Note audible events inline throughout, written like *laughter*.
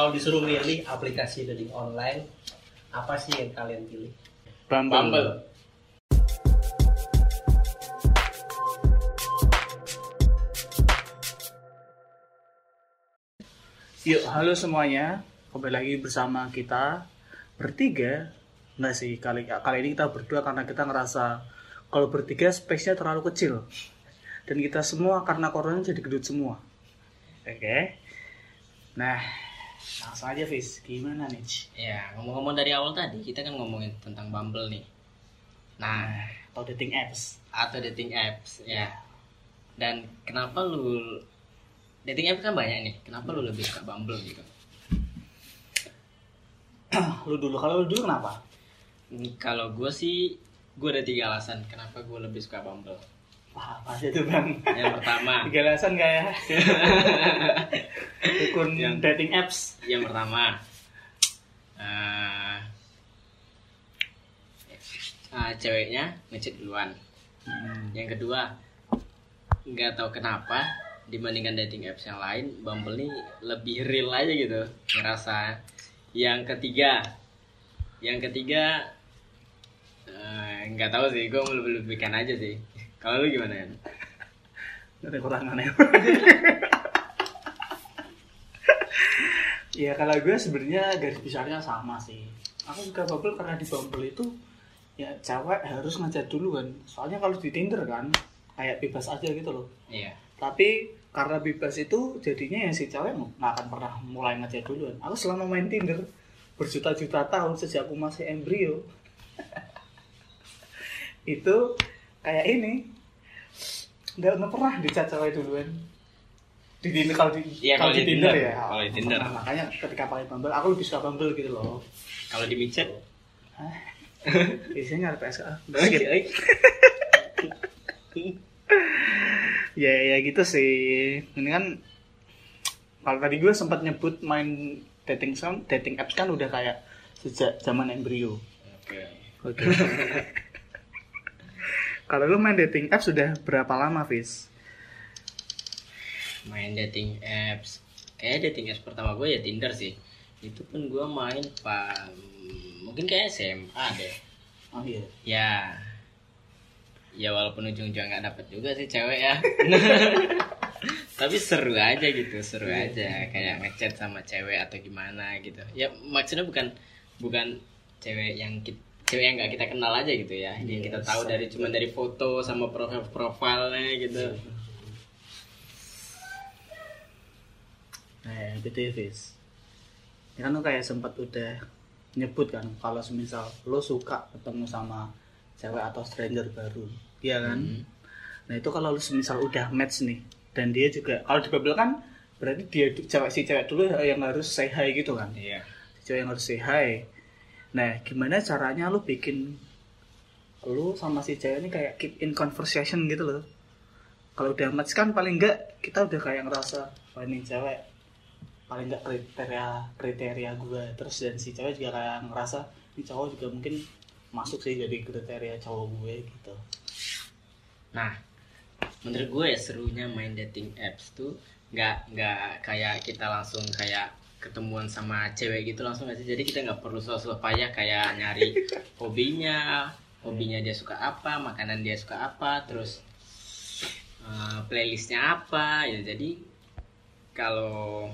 kalau disuruh milih aplikasi dating online, apa sih yang kalian pilih? Bumble. Bumble. Yuk, halo semuanya. Kembali lagi bersama kita bertiga. Enggak sih, kali kali ini kita berdua karena kita ngerasa kalau bertiga space-nya terlalu kecil. Dan kita semua karena corona jadi gedut semua. Oke. Nah, langsung aja Fis. Gimana nih? Ya, ngomong-ngomong dari awal tadi, kita kan ngomongin tentang Bumble nih. Nah, Atau dating apps. atau dating apps ya. Dan kenapa lu dating apps kan banyak nih. Kenapa lu lebih suka Bumble gitu? *clears throat* lu dulu, kalau lu dulu kenapa? Hmm, Kalau gue sih, gue ada tiga alasan kenapa gue lebih suka Bumble. Wah, apa sih itu bang? Yang pertama, *laughs* Tiga alasan gak ya? *laughs* Dukun Yang- dating apps. yang pertama, eh ah, ceweknya ngechat duluan. Hmm. Yang kedua, nggak tahu kenapa dibandingkan dating apps yang lain, Bumble ini lebih real aja gitu ngerasa. Yang ketiga, yang ketiga eh, nggak tahu sih, gue lebih lebihkan aja sih. Kalau lu gimana ya? Ada kurangannya. *laughs* ya kalau gue sebenarnya garis besarnya sama sih. Aku suka Bumble karena di Bumble itu ya cewek harus ngajak dulu kan. Soalnya kalau di Tinder kan kayak bebas aja gitu loh. Iya. Tapi karena bebas itu jadinya ya si cewek nggak akan pernah mulai ngajak duluan. Aku selama main Tinder berjuta-juta tahun sejak aku masih embrio *laughs* itu kayak ini nggak pernah dicat cewek duluan di Tinder kalau di Iya, kalau di Tinder. ya Kalau di Tinder. Nah, makanya ketika pakai Bumble aku lebih suka Bumble gitu loh Kalau di micet, biasanya nyari PSK ya ya gitu sih ini kan kalau tadi gue sempat nyebut main dating sound dating apps kan udah kayak sejak zaman embrio Oke. oke *laughs* kalau lu main dating apps sudah berapa lama Fis? Main dating apps. Kayak dating apps pertama gue ya Tinder sih. Itu pun gue main pak mungkin kayak SMA deh. Oh iya. Ya. Ya walaupun ujung-ujungnya nggak dapet juga sih cewek ya. *laughs* Tapi seru aja gitu seru aja. Kayak ngechat sama cewek atau gimana gitu. Ya maksudnya bukan bukan cewek yang kita cewek yang nggak kita kenal aja gitu ya. Yang kita Yes, tahu dari cuma dari foto sama profil profilnya gitu. Nah ya, gitu ya Fis ya kan lu kayak sempat udah nyebut kan kalau semisal lo suka ketemu sama cewek atau stranger baru iya kan Hmm. Nah itu kalau lu semisal udah match nih dan dia juga kalau di Bumble kan berarti dia cewek si cewek dulu yang harus say hi gitu kan. iya Si cewek yang harus say hi. Nah gimana caranya lu bikin lu sama si cewek ini kayak keep in conversation gitu loh. Kalau udah match kan paling enggak kita udah kayak ngerasa wah ini cewek paling enggak kriteria kriteria gue terus dan si cewek juga kayak ngerasa ini cowok juga mungkin masuk sih jadi kriteria cowok gue gitu. Nah, menurut gue ya serunya main dating apps tuh nggak nggak kayak kita langsung kayak ketemuan sama cewek gitu langsung aja jadi kita nggak perlu sosok payah kayak nyari *laughs* hobinya hobinya dia suka apa makanan dia suka apa terus eh, playlistnya apa ya. Jadi kalau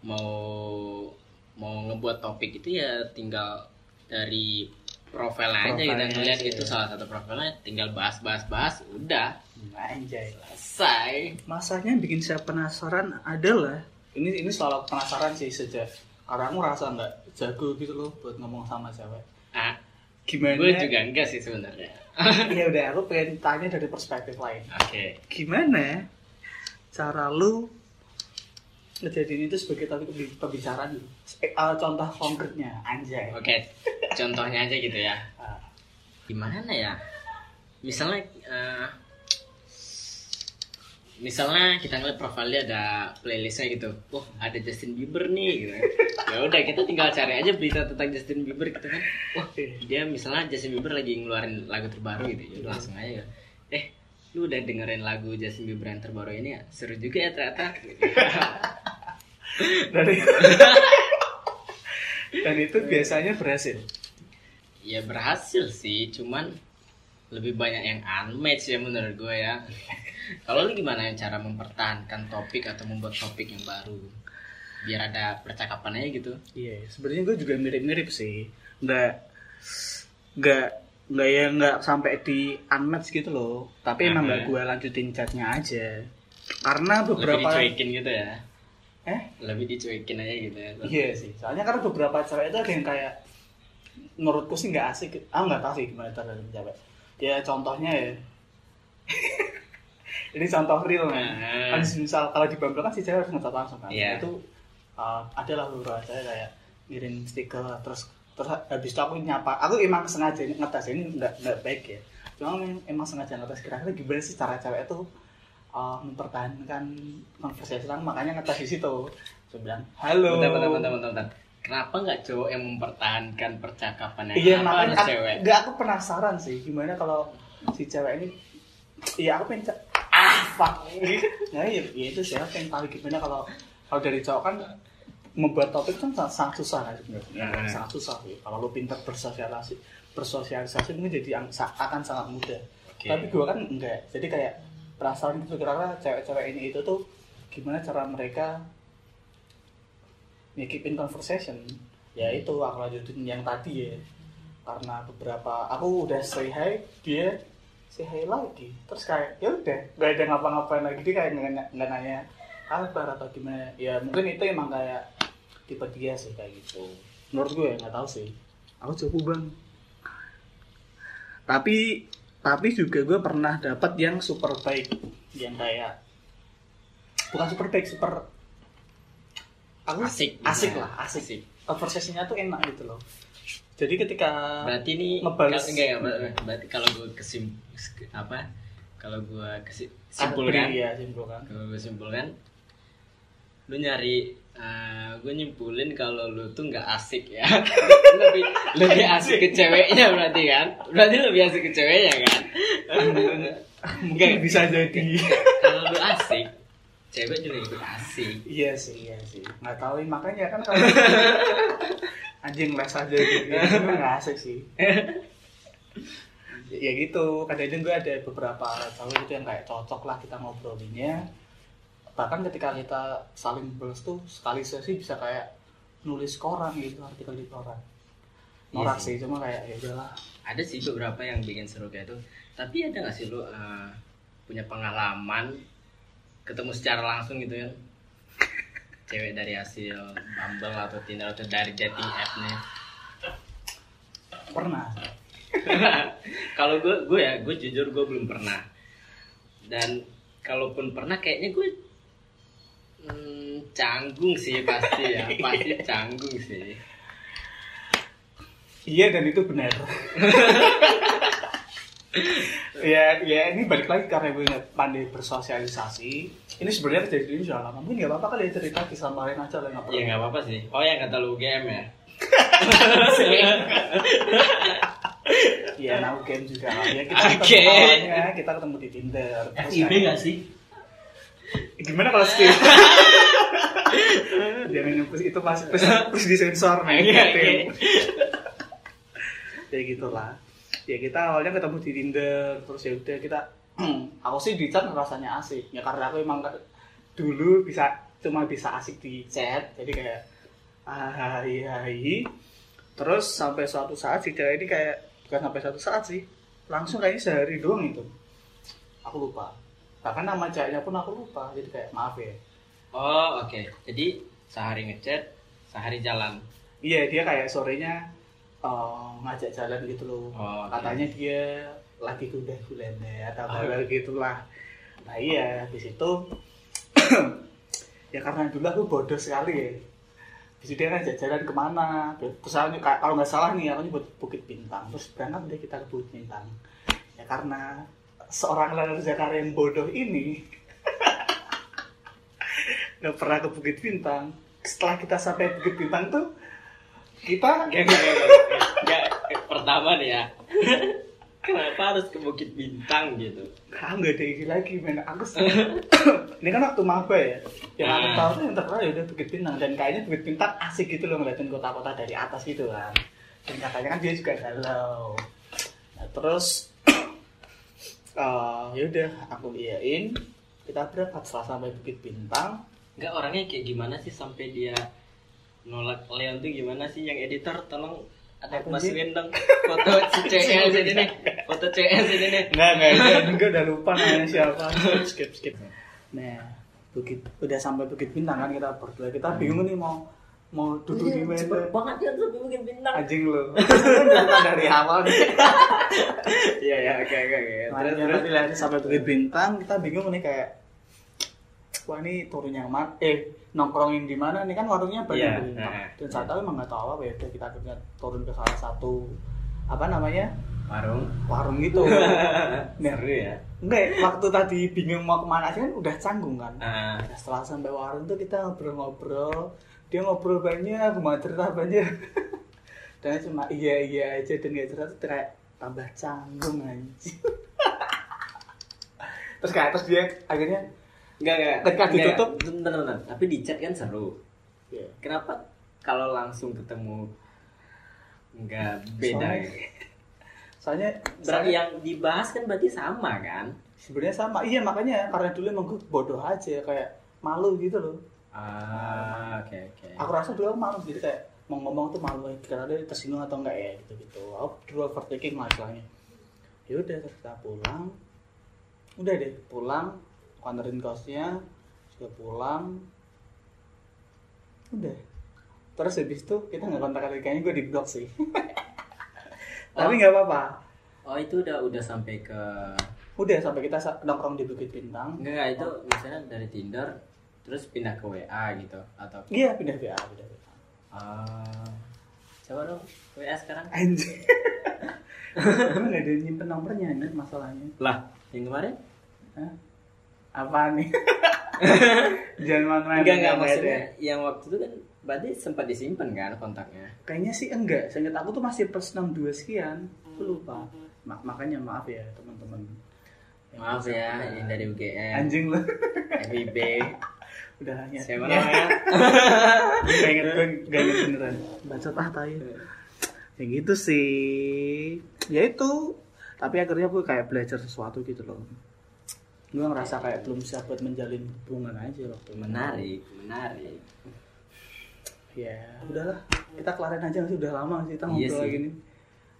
mau mau ngebuat topik itu ya tinggal dari profilnya aja kita Profilnya ngeliat itu ya. salah satu profilnya tinggal bahas bahas bahas udah Anjay. selesai Masanya bikin saya penasaran adalah ini ini soal penasaran sih sejak karena aku rasa nggak jago gitu loh buat ngomong sama cewek. ah Gimana? gue juga enggak sih sebenarnya *laughs* Ya udah aku pengen tanya dari perspektif lain. oke Gimana cara lu ngejadiin itu sebagai topik pembi- pembicaraan. Uh, contoh konkretnya, anjay. oke contohnya aja gitu ya. *laughs* Ah, gimana ya? Misalnya eh, misalnya kita ngeliat profilnya ada playlistnya gitu. Wah ada Justin Bieber nih gitu. Ya udah kita tinggal cari aja berita tentang Justin Bieber gitu kan. Wah dia misalnya Justin Bieber lagi ngeluarin lagu terbaru gitu. Ya udah langsung aja. Eh lu udah dengerin lagu Justin Bieber yang terbaru ini ya? Seru juga ya ternyata *laughs* dan *laughs* dan itu biasanya berhasil. Ya berhasil sih cuman lebih banyak yang unmatched ya menurut gue ya. Kalau lu gimana yang cara mempertahankan topik atau membuat topik yang baru? Biar ada percakapan aja gitu. Iya sebenarnya gue juga mirip-mirip sih. Nggak nggak nggak ya nggak sampai di unmatched gitu loh. Tapi emang nggak Mhm. gue lanjutin chatnya aja. Karena lebih beberapa dicuekin gitu ya eh lebih dicuekin aja gitu ya Iya sih, soalnya karena beberapa cewek itu ada yang kayak menurutku sih nggak asik. Ah nggak tahu sih gimana terhadap cewek. Ya contohnya ya, *laughs* ini contoh real nih. Ah. Kan misal kalau di Bumble kan si cewek harus ngecat langsung kan. Iya. Itu uh, adalah beberapa cewek kayak ngirim stiker terus terus habis itu aku nyapa. Aku emang sengaja ngetes ini nggak nggak baik ya. Cuma emang, emang sengaja ngetes kira-kira gimana sih cara cewek itu uh, mempertahankan conversation makanya ngetes di situ. Saya bilang, halo. bentar bentar bentar bentar, bentar. kenapa nggak cowok yang mempertahankan percakapan yang Iya harus cewek Enggak aku penasaran sih gimana kalau si cewek ini Iya aku pengen ah fuck *laughs* Nah iya, iya itu sih aku pengen tahu gimana kalau kalau dari cowok kan membuat topik kan sangat, sangat susah kan sebenarnya Hmm. sangat susah sih kalau lu pintar bersosialisasi bersosialisasi mungkin jadi akan sangat mudah Oke. tapi gue kan enggak jadi kayak perasaan gitu kira cewek-cewek ini itu tuh gimana cara mereka ya keep in conversation? Ya itu aku lanjutin yang tadi ya. Karena beberapa aku udah say hi dia say hi lagi. Terus kayak ya udah gak ada ngapa-ngapain lagi. Dia kayak nggak nanya kabar atau gimana. Ya mungkin itu emang kayak tipe dia sih kayak gitu. Menurut gue nggak tahu sih. Aku coba bang. Tapi tapi juga gue pernah dapat yang super baik. Yang kayak bukan super baik super aku asik. Asik gitu. lah asik, conversasinya tuh enak gitu loh. Jadi ketika berarti ini Ngebales. kalau- enggak, enggak, ber- berarti kalau gue kesim apa? Kalau gue kesim simpulkan. Ah, iya simpulkan. Kalau gue simpulkan lu nyari eh, gue nyimpulin kalau lu tuh nggak asik ya. *laughs* Lebih lebih asik ke ceweknya berarti kan? Berarti lebih asik ke ceweknya kan? Mungkin bisa jadi. Kalau lu asik cewek juga ikut asik. Iya sih iya sih. Nggak tahu makanya kan kalau anjing les aja gitu. Itu nggak asik sih. Ya gitu. Kadang-kadang gue ada beberapa cowok itu yang kayak cocok lah kita ngobrolinnya bahkan ketika kita saling balas tuh sekali sesi bisa kayak nulis koran gitu artikel di koran. Norak Iya sih cuma kayak ya udahlah. Ada sih beberapa yang bikin seru kayak itu. Tapi ada nggak sih lu eh, punya pengalaman ketemu secara langsung gitu kan *laughs* cewek dari hasil Bumble atau Tinder atau dari dating app nih. Pernah. *laughs* Kalau gue gue ya gue jujur gue belum pernah. Dan kalaupun pernah kayaknya gue canggung sih pasti ya *laughs* pasti canggung sih Iya dan itu benar. *laughs* ya, ya ini balik lagi karena gue nggak pandai bersosialisasi. Ini sebenarnya kejadian ini sudah lama. Mungkin nggak apa-apa kali ya cerita disampaikan aja lah nggak ya perlu. nggak apa-apa sih oh yang kata lu UGM ya Iya, *laughs* nah game juga. lah. Ya kita Oke. ketemu awalnya, kita ketemu di Tinder. Terus FIB kayak- nggak sih? Gimana kalau Steve? Jangan nyebut itu masih terus, terus disensor nih. Oke, oke. ya gitulah. Ya kita awalnya ketemu di Tinder, terus ya udah kita *clears throat* aku sih di chat rasanya asik. Ya karena aku emang dulu bisa cuma bisa asik di chat, jadi kayak ah, hai hai. Terus sampai suatu saat si cewek ini kayak bukan sampai suatu saat sih, langsung kayaknya sehari doang itu. Aku lupa. Bahkan nama ceweknya pun aku lupa, jadi kayak maaf ya. Oh oke jadi sehari ngechat sehari jalan Iya dia kayak sorenya eh, ngajak jalan gitu loh. Oh, oke. Katanya dia lagi kuda gulana atau hal gitulah. Nah iya di situ *clears throat* ya karena dulu aku bodoh sekali ya. Di situ dia ngajak jalan ke mana? Terus aku kalau nggak salah nih aku nyebut Bukit Bintang. Terus berangkat deh kita ke Bukit Bintang. Ya karena seorang lelaki Jakarta yang bodoh ini nggak pernah ke Bukit Bintang. Setelah kita sampai Bukit Bintang tuh kita Gak, gak, gak, gak, gak. Gak, pertama nih ya. *laughs* Kenapa harus ke Bukit Bintang gitu? Ah nggak ada ide lagi men. Aku *laughs* ini kan waktu maba ya. Yang aku Ah. tahu tuh yang terkenal ya udah Bukit Bintang. Dan kayaknya Bukit Bintang asik gitu loh ngeliatin kota-kota dari atas gitu kan. Dan katanya kan dia juga galau. Nah, terus *clears throat* eh ya udah aku iyain kita berangkat setelah sampai Bukit Bintang Enggak orangnya kayak gimana sih sampai dia nolak Leon tuh gimana sih yang editor tolong ada masukin dong foto si *laughs* CS ini nih foto CS ini nih enggak, enggak, enggak *laughs* udah lupa namanya siapa. *laughs* Skip, skip. Nah, bukit udah sampai Bukit Bintang kan kita berdua. Kita bingung nih mau mau duduk di mana. cepet banget ya sampai Bukit Bintang Anjing lu. Cerita dari awal nih. iya ya oke oke oke Terus terus sampai Bukit Bintang, kita bingung nih kayak Wah ini turun yang mana? Eh nongkrongin di mana? Nih kan warungnya banyak Bintang. nah. Dan saat tahu emang nggak tahu apa ya. Udah kita akhirnya turun ke salah satu apa namanya warung warung gitu. *laughs* Nah, seru ya Enggak, waktu tadi bingung mau ke mana sih kan udah canggung kan. Ah, Nah, setelah sampai warung tuh kita ngobrol-ngobrol. Dia ngobrol banyak, mau cerita banyak. *laughs* dan cuma iya iya aja dan gak cerita tuh kayak tambah canggung anjing. *laughs* terus kayak terus dia akhirnya enggak enggak Ketika ditutup? bentar bentar tapi di chat kan seru ya, kenapa kalau langsung ketemu enggak beda Soalnya- gitu soalnya berarti soalnya yang dibahas kan berarti sama kan sebenarnya sama. Iya makanya karena dulu emang gue bodoh aja kayak malu gitu loh. ah oke oke Aku rasa dulu aku malu jadi kayak mau ngomong tuh malu karena dia tersinggung atau enggak ya gitu gitu. Aku dulu overthinking lah istilahnya. Ya udah terus kita pulang. Udah deh pulang, aku anterin kosnya, juga pulang. Udah. Terus habis itu kita nggak kontak lagi kayaknya gue di blok sih. *laughs* Tapi nggak apa-apa. oh itu udah udah sampai ke Udah sampai kita nongkrong di Bukit Bintang. enggak enggak itu misalnya dari Tinder terus pindah ke WA gitu atau Iya pindah VA, pindah VA. ah coba dong WA sekarang Anjir. Gue nggak *laughs* ada nyimpen nomornya nih masalahnya. lah yang kemarin Hah? Apa nih? *laughs* Jangan main-main. enggak enggak maksudnya yang waktu itu kan berarti sempat disimpan kan kontaknya Kayaknya sih enggak. Seingat aku tuh masih plus 62 sekian. Aku lupa. Ma- makanya maaf ya teman-teman. Maaf ya yang dari UGM Anjing lu. FIB *laughs* Udah hanya. siapa namanya *laughs* Gak inget gue, gak inget beneran. Bacot ah tai. Ya gitu sih. Ya itu. Tapi akhirnya gue kayak belajar sesuatu gitu loh. Gue ngerasa kayak belum siap buat menjalin hubungan aja waktu itu. menarik menarik Ya, udahlah. Kita kelarin aja nggak sih udah lama sih kita Iya ngobrol sih. gini.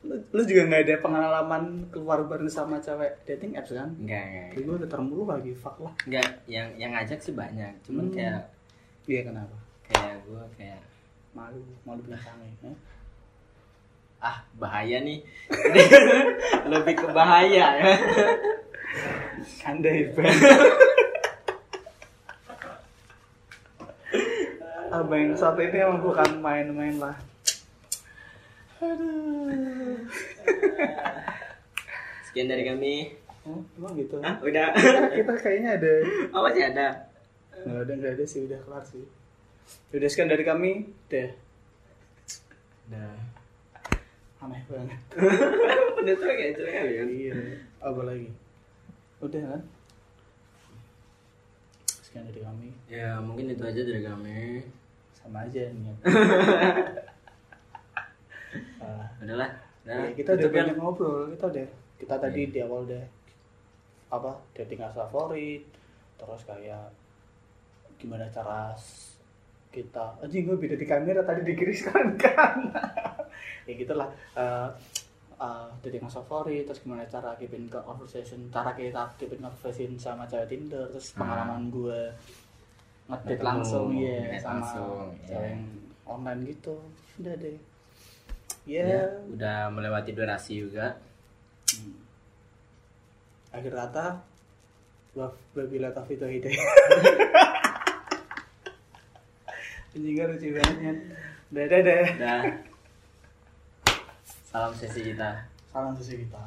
Lu, lu juga nggak ada pengalaman keluar bareng sama cewek dating apps kan? enggak Jadi gue udah termulu lagi, fuck lah. enggak yang yang ngajak sih banyak cuman Hmm. kayak Iya kenapa? kayak gue kayak Malu, malu belakangnya. Ya? ah bahaya nih *laughs* lebih ke bahaya ya Anda hebat. Abang yang satu ini emang bukan main-main lah. Aduh. sekian dari kami Oh, emang gitu. ah udah Kita kayaknya ada oh masih ada Nggak ada, nggak ada sih, udah kelar sih. Udah sekian dari kami, deh. udah Aneh banget. udah tuh kayak itu kali kan Iya. Apa lagi? Udah kan? Sekian dari kami. ya mungkin itu aja dari kami Sama aja nih. *laughs* Ah, udahlah udah ya, kita udah ya. banyak ngobrol, kita udah. Kita tadi di awal udah apa? Dating asal favorit, terus kayak gimana cara kita anjing gue beda di kamera tadi di kiri sekarang kan ya gitulah Eh, eh, dating favorit terus gimana cara keepin ke conversation cara kita keepin conversation sama cewek tinder terus Hmm. pengalaman gue ngedate Ketemu, langsung ya ngedate sama langsung, cewek ya. yang online gitu. Udah deh. Ya ya. udah melewati durasi juga. Hmm. akhir kata wabila taufiq hidayah *laughs* anjing gak lucu banget dadah dadah salam sesi kita. Salam sesi kita